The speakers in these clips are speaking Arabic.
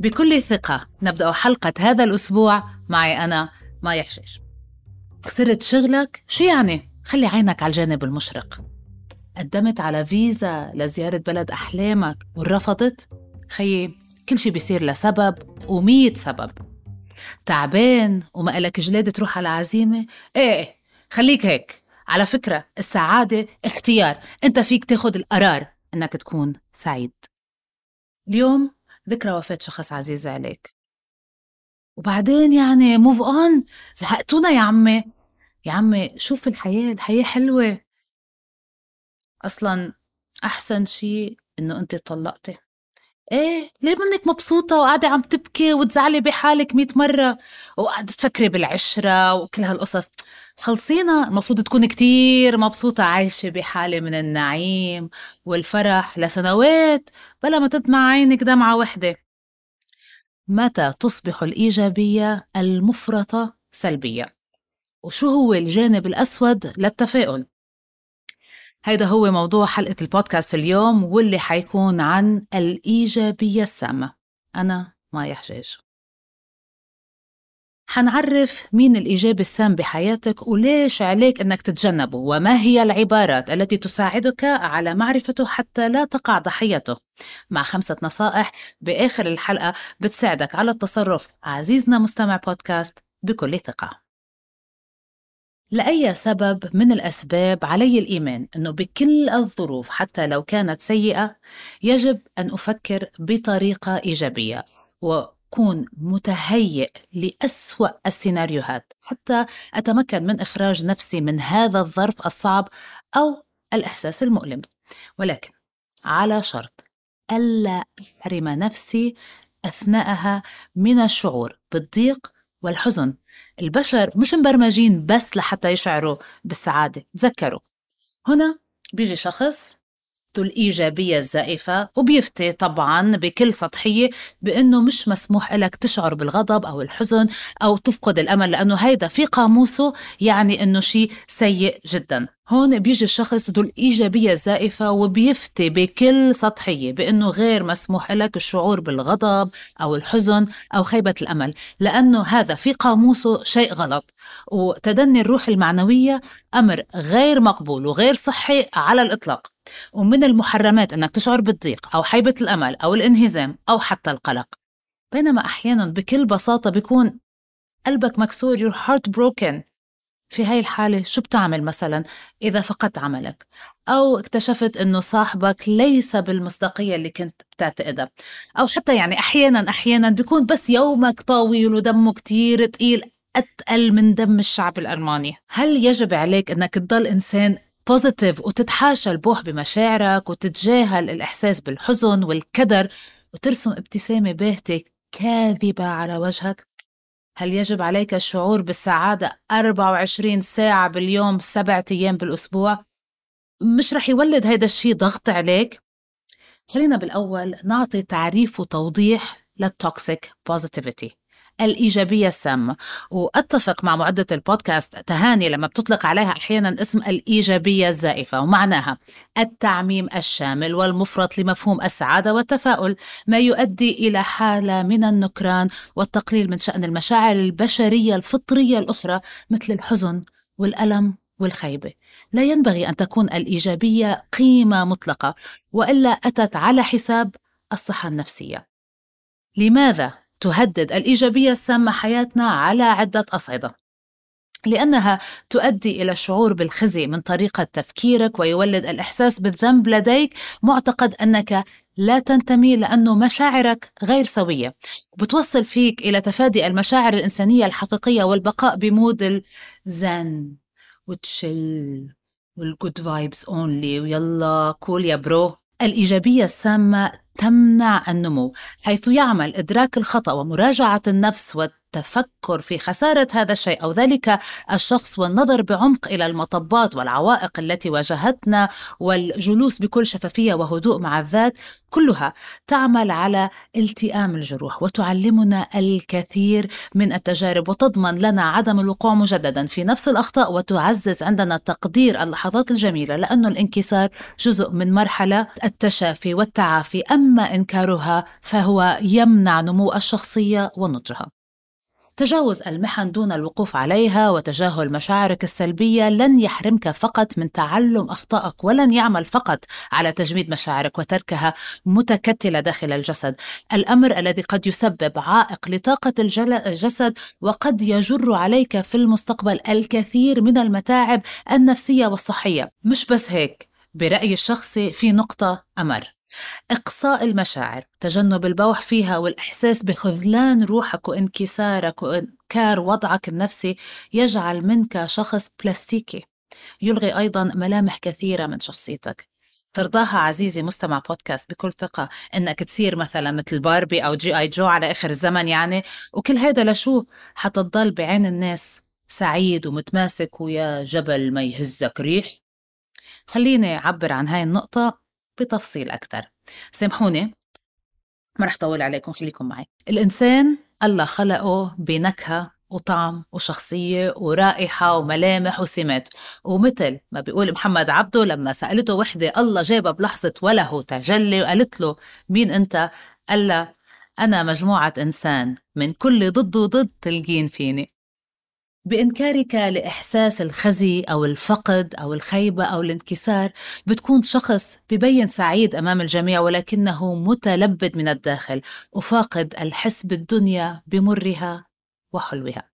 بكل ثقة نبدأ حلقة هذا الأسبوع معي أنا مايا حشيش خسرت شغلك؟ شو يعني؟ خلي عينك على الجانب المشرق قدمت على فيزا لزيارة بلد أحلامك ورفضت؟ خيي كل شي بيصير لسبب ومية سبب تعبان وما إلك جلاد تروح على عزيمة؟ إيه خليك هيك على فكرة السعادة اختيار أنت فيك تاخد القرار أنك تكون سعيد اليوم ذكرى وفاة شخص عزيز عليك. وبعدين يعني موف اون زهقتونا يا عمي. يا عمي شوف الحياة الحياة حلوة. أصلا أحسن شيء إنه أنت طلقتي. إيه ليه منك مبسوطة وقاعدة عم تبكي وتزعلي بحالك مئة مرة؟ وقاعدة تفكري بالعشرة وكل هالقصص. خلصينا المفروض تكون كتير مبسوطة عايشة بحالة من النعيم والفرح لسنوات بلا ما تدمع عينك دمعة وحدة. متى تصبح الإيجابية المفرطة سلبية؟ وشو هو الجانب الأسود للتفاؤل؟ هيدا هو موضوع حلقة البودكاست اليوم واللي حيكون عن الإيجابية السامة. أنا مايا حجاج. حنعرف مين الإيجابي السام بحياتك وليش عليك أنك تتجنبه وما هي العبارات التي تساعدك على معرفته حتى لا تقع ضحيته. مع خمسة نصائح بآخر الحلقة بتساعدك على التصرف. عزيزنا مستمع بودكاست بكل ثقة. لأي سبب من الأسباب علي الإيمان أنه بكل الظروف حتى لو كانت سيئة يجب أن أفكر بطريقة إيجابية. وأكون متهيئ لأسوأ السيناريوهات. حتى أتمكن من إخراج نفسي من هذا الظرف الصعب أو الإحساس المؤلم. ولكن على شرط ألا أحرم نفسي أثناءها من الشعور بالضيق والحزن. البشر مش مبرمجين بس لحتى يشعروا بالسعادة تذكروا. هنا بيجي شخص الإيجابية الزائفة وبيفتي طبعا بكل سطحية بأنه مش مسموح لك تشعر بالغضب أو الحزن أو تفقد الأمل لأنه هيدا في قاموسه يعني أنه شيء سيء جدا. هون بيجي الشخص ذو الإيجابية الزائفة وبيفتي بكل سطحية بأنه غير مسموح لك الشعور بالغضب أو الحزن أو خيبة الأمل لأنه هذا في قاموسه شيء غلط. وتدني الروح المعنوية أمر غير مقبول وغير صحي على الإطلاق. ومن المحرمات أنك تشعر بالضيق أو حيبة الأمل أو الانهزام أو حتى القلق. بينما أحيانا بكل بساطة بيكون قلبك مكسور your heart broken في هاي الحالة شو بتعمل مثلا؟ إذا فقدت عملك أو اكتشفت إنه صاحبك ليس بالمصداقية اللي كنت بتعتقدها. أو حتى يعني أحيانا أحيانا بيكون بس يومك طويل ودمه كتير تقيل أتقل من دم الشعب الألماني. هل يجب عليك أنك تضل إنسان positive وتتحاشى البوح بمشاعرك وتتجاهل الإحساس بالحزن والكدر وترسم ابتسامة باهتة كاذبة على وجهك؟ هل يجب عليك الشعور بالسعادة 24 ساعة باليوم سبعة أيام بالأسبوع؟ مش رح يولد هيدا الشيء ضغط عليك؟ خلينا بالأول نعطي تعريف وتوضيح لل toxic positivity الإيجابية السامة وأتفق مع معدة البودكاست تهاني لما بتطلق عليها أحيانا اسم الإيجابية الزائفة ومعناها التعميم الشامل والمفرط لمفهوم السعادة والتفاؤل ما يؤدي إلى حالة من النكران والتقليل من شأن المشاعر البشرية الفطرية الأخرى مثل الحزن والألم والخيبة. لا ينبغي أن تكون الإيجابية قيمة مطلقة وإلا أتت على حساب الصحة النفسية. لماذا تهدد الإيجابية السامة حياتنا على عدة أصعدة. لأنها تؤدي إلى الشعور بالخزي من طريقة تفكيرك ويولد الإحساس بالذنب لديك. معتقد أنك لا تنتمي لأنه مشاعرك غير سوية. بتوصل فيك إلى تفادي المشاعر الإنسانية الحقيقية والبقاء بمود الزن. وتشل والجود فايبس اونلي ويلا كول يا برو. الإيجابية السامة تمنع النمو حيث يعمل إدراك الخطأ ومراجعة النفس التفكر في خسارة هذا الشيء أو ذلك الشخص والنظر بعمق إلى المطبات والعوائق التي واجهتنا والجلوس بكل شفافية وهدوء مع الذات كلها تعمل على التئام الجروح وتعلمنا الكثير من التجارب وتضمن لنا عدم الوقوع مجددا في نفس الأخطاء وتعزز عندنا تقدير اللحظات الجميلة لأن الانكسار جزء من مرحلة التشافي والتعافي أما إنكارها فهو يمنع نمو الشخصية ونضجها. تجاوز المحن دون الوقوف عليها وتجاهل مشاعرك السلبية لن يحرمك فقط من تعلم أخطائك ولن يعمل فقط على تجميد مشاعرك وتركها متكتلة داخل الجسد. الأمر الذي قد يسبب عائق لطاقة الجسد وقد يجر عليك في المستقبل الكثير من المتاعب النفسية والصحية. مش بس هيك برايي الشخصي في نقطة أمر. إقصاء المشاعر تجنب البوح فيها والإحساس بخذلان روحك وانكسارك وإنكار وضعك النفسي يجعل منك شخص بلاستيكي. يلغي أيضا ملامح كثيرة من شخصيتك. ترضاها عزيزي مستمع بودكاست بكل ثقة إنك تصير مثلا مثل باربي أو G.I. Joe على آخر الزمن يعني. وكل هيدا لشو؟ حتى تضل بعين الناس سعيد ومتماسك ويا جبل ما يهزك ريح. خليني أعبر عن هاي النقطة. بتفصيل أكثر سامحوني ما رح أطول عليكم خليكم معي. الإنسان الله خلقه بنكهة وطعم وشخصية ورائحة وملامح وسمات. ومثل ما بيقول محمد عبده لما سألته وحدة الله جابها بلحظة وله تجلي وقالت له مين أنت؟ قال أنا مجموعة إنسان من كل ضد وضد تلقين فيني. بإنكارك لإحساس الخزي أو الفقد أو الخيبة أو الانكسار بتكون شخص ببين سعيد أمام الجميع ولكنه متلبد من الداخل وفاقد الحس بالدنيا بمرها وحلوها.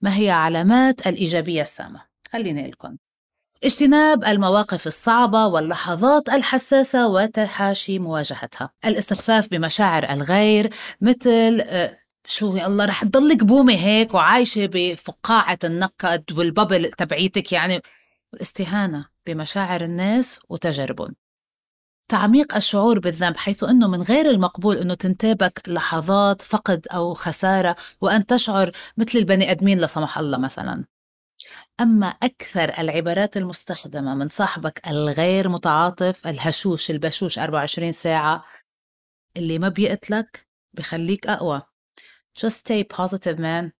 ما هي علامات الإيجابية السامة؟ خليني لكم. اجتناب المواقف الصعبة واللحظات الحساسة وتحاشي مواجهتها. الاستخفاف بمشاعر الغير مثل آه، شو يا الله رح تضلك بومة هيك وعايشة بفقاعة النكد والببل تبعيتك يعني. والاستهانة بمشاعر الناس وتجاربهم. تعميق الشعور بالذنب حيث إنه من غير المقبول إنه تنتابك لحظات فقد أو خسارة وأن تشعر مثل البني آدمين لا سمح الله مثلا. أما أكثر العبارات المستخدمة من صاحبك الغير متعاطف الهشوش البشوش 24 ساعة اللي ما بيقتلك بخليك أقوى. Just stay positive man.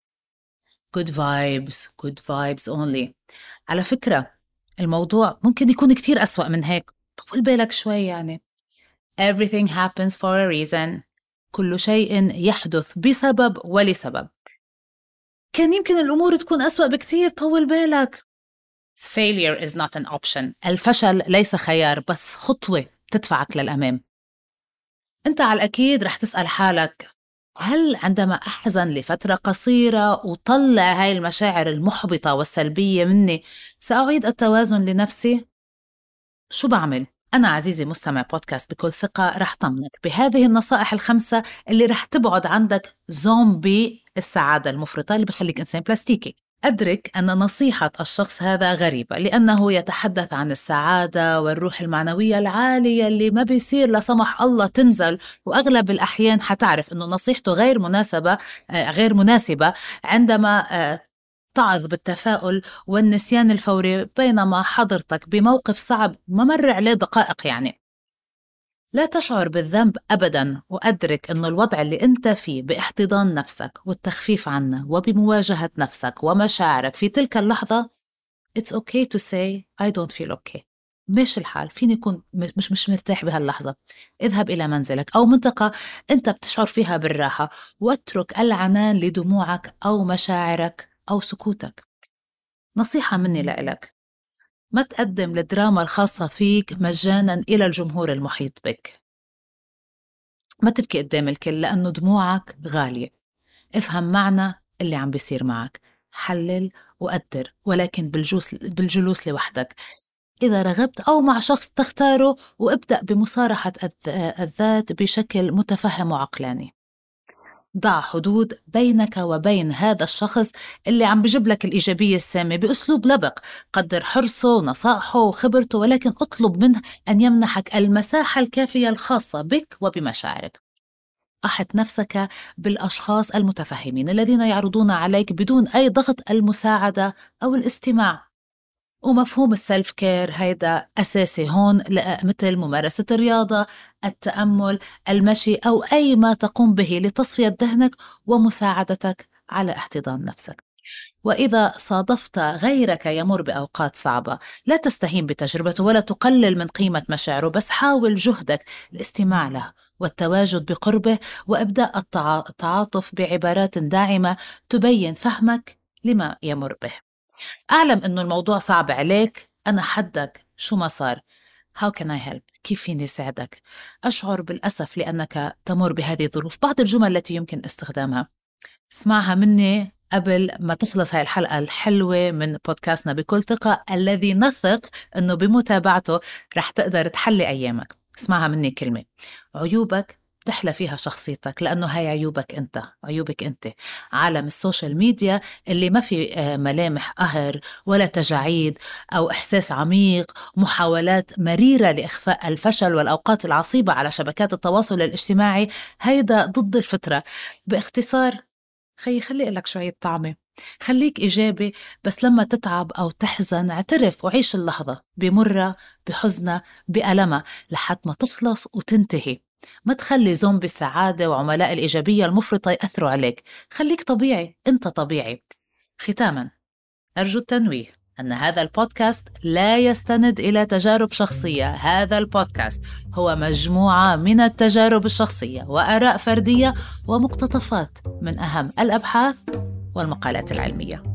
Good vibes good vibes only. على فكرة الموضوع ممكن يكون كتير أسوأ من هيك. طول بالك شوي يعني. Everything happens for a reason. كل شيء يحدث بسبب ولسبب. كان يمكن الأمور تكون أسوأ بكتير طول بالك. Failure is not an option. الفشل ليس خيار بس خطوة تدفعك للأمام. أنت على الأكيد رح تسأل حالك. هل عندما أحزن لفترة قصيرة وطلع هاي المشاعر المحبطة والسلبية مني سأعيد التوازن لنفسي؟ شو بعمل؟ أنا عزيزي مستمع بودكاست بكل ثقة رح طمنك بهذه النصائح الخمسة اللي رح تبعد عندك زومبي السعادة المفرطة اللي بخليك إنسان بلاستيكي أدرك أن نصيحة الشخص هذا غريبة لأنه يتحدث عن السعادة والروح المعنوية العالية اللي ما بيصير لا سمح الله تنزل. وأغلب الأحيان حتعرف أنه نصيحته غير مناسبة آه، غير مناسبة عندما آه، تعظ بالتفاؤل والنسيان الفوري بينما حضرتك بموقف صعب ما مر عليه دقائق يعني. لا تشعر بالذنب ابدا وأدرك إنه الوضع اللي أنت فيه باحتضان نفسك والتخفيف عنه وبمواجهة نفسك ومشاعرك في تلك اللحظة it's okay to say I don't feel okay. ماشي الحال فيني يكون مش مش مرتاح بهاللحظة. اذهب إلى منزلك أو منطقة أنت بتشعر فيها بالراحة واترك العنان لدموعك أو مشاعرك أو سكوتك. نصيحة مني لإلك ما تقدم الدراما الخاصة فيك مجانا إلى الجمهور المحيط بك؟ ما تبكي قدام الكل لأنه دموعك غالية. افهم معنى اللي عم بيصير معك. حلل وقدر ولكن بالجلوس, بالجلوس لوحدك. إذا رغبت أو مع شخص تختاره وابدأ بمصارحة الذات بشكل متفهم وعقلاني. ضع حدود بينك وبين هذا الشخص اللي عم بجيب لك الإيجابية السامة بأسلوب لبق. قدر حرصه ونصائحه وخبرته ولكن اطلب منه أن يمنحك المساحة الكافية الخاصة بك وبمشاعرك. أحط نفسك بالأشخاص المتفهمين الذين يعرضون عليك بدون أي ضغط المساعدة أو الاستماع. ومفهوم السلف كير هيدا أساسي هون مثل ممارسة الرياضة التأمل المشي أو أي ما تقوم به لتصفية ذهنك ومساعدتك على احتضان نفسك. وإذا صادفت غيرك يمر بأوقات صعبة لا تستهين بتجربته ولا تقلل من قيمة مشاعره بس حاول جهدك الاستماع له والتواجد بقربه وإبداء التعاطف بعبارات داعمة تبين فهمك لما يمر به. أعلم أنه الموضوع صعب عليك. أنا حدك. شو ما صار؟ How can I help؟ كيف فيني ساعدك؟ أشعر بالأسف لأنك تمر بهذه الظروف. بعض الجمل التي يمكن استخدامها. اسمعها مني قبل ما تخلص هاي الحلقة الحلوة من بودكاستنا. بكل ثقة الذي نثق أنه بمتابعته رح تقدر تحلي أيامك. اسمعها مني كلمة. عيوبك تحلى فيها شخصيتك لأنه هاي عيوبك أنت عيوبك أنت. عالم ال social media اللي ما في آه، ملامح قهر ولا تجاعيد أو إحساس عميق محاولات مريرة لإخفاء الفشل والأوقات العصيبة على شبكات التواصل الاجتماعي هيدا ضد الفطرة. باختصار خيي خلي لك شوية طعمة. خليك إيجابي بس لما تتعب أو تحزن اعترف وعيش اللحظة بمرة بحزنة بألمها لحد ما تخلص وتنتهي. ما تخلي زومبي السعادة وعملاء الإيجابية المفرطة يأثروا عليك. خليك طبيعي أنت طبيعي. ختاما أرجو التنويه أن هذا البودكاست لا يستند إلى تجارب شخصية. هذا البودكاست هو مجموعة من التجارب الشخصية وآراء فردية ومقتطفات من أهم الأبحاث والمقالات العلمية.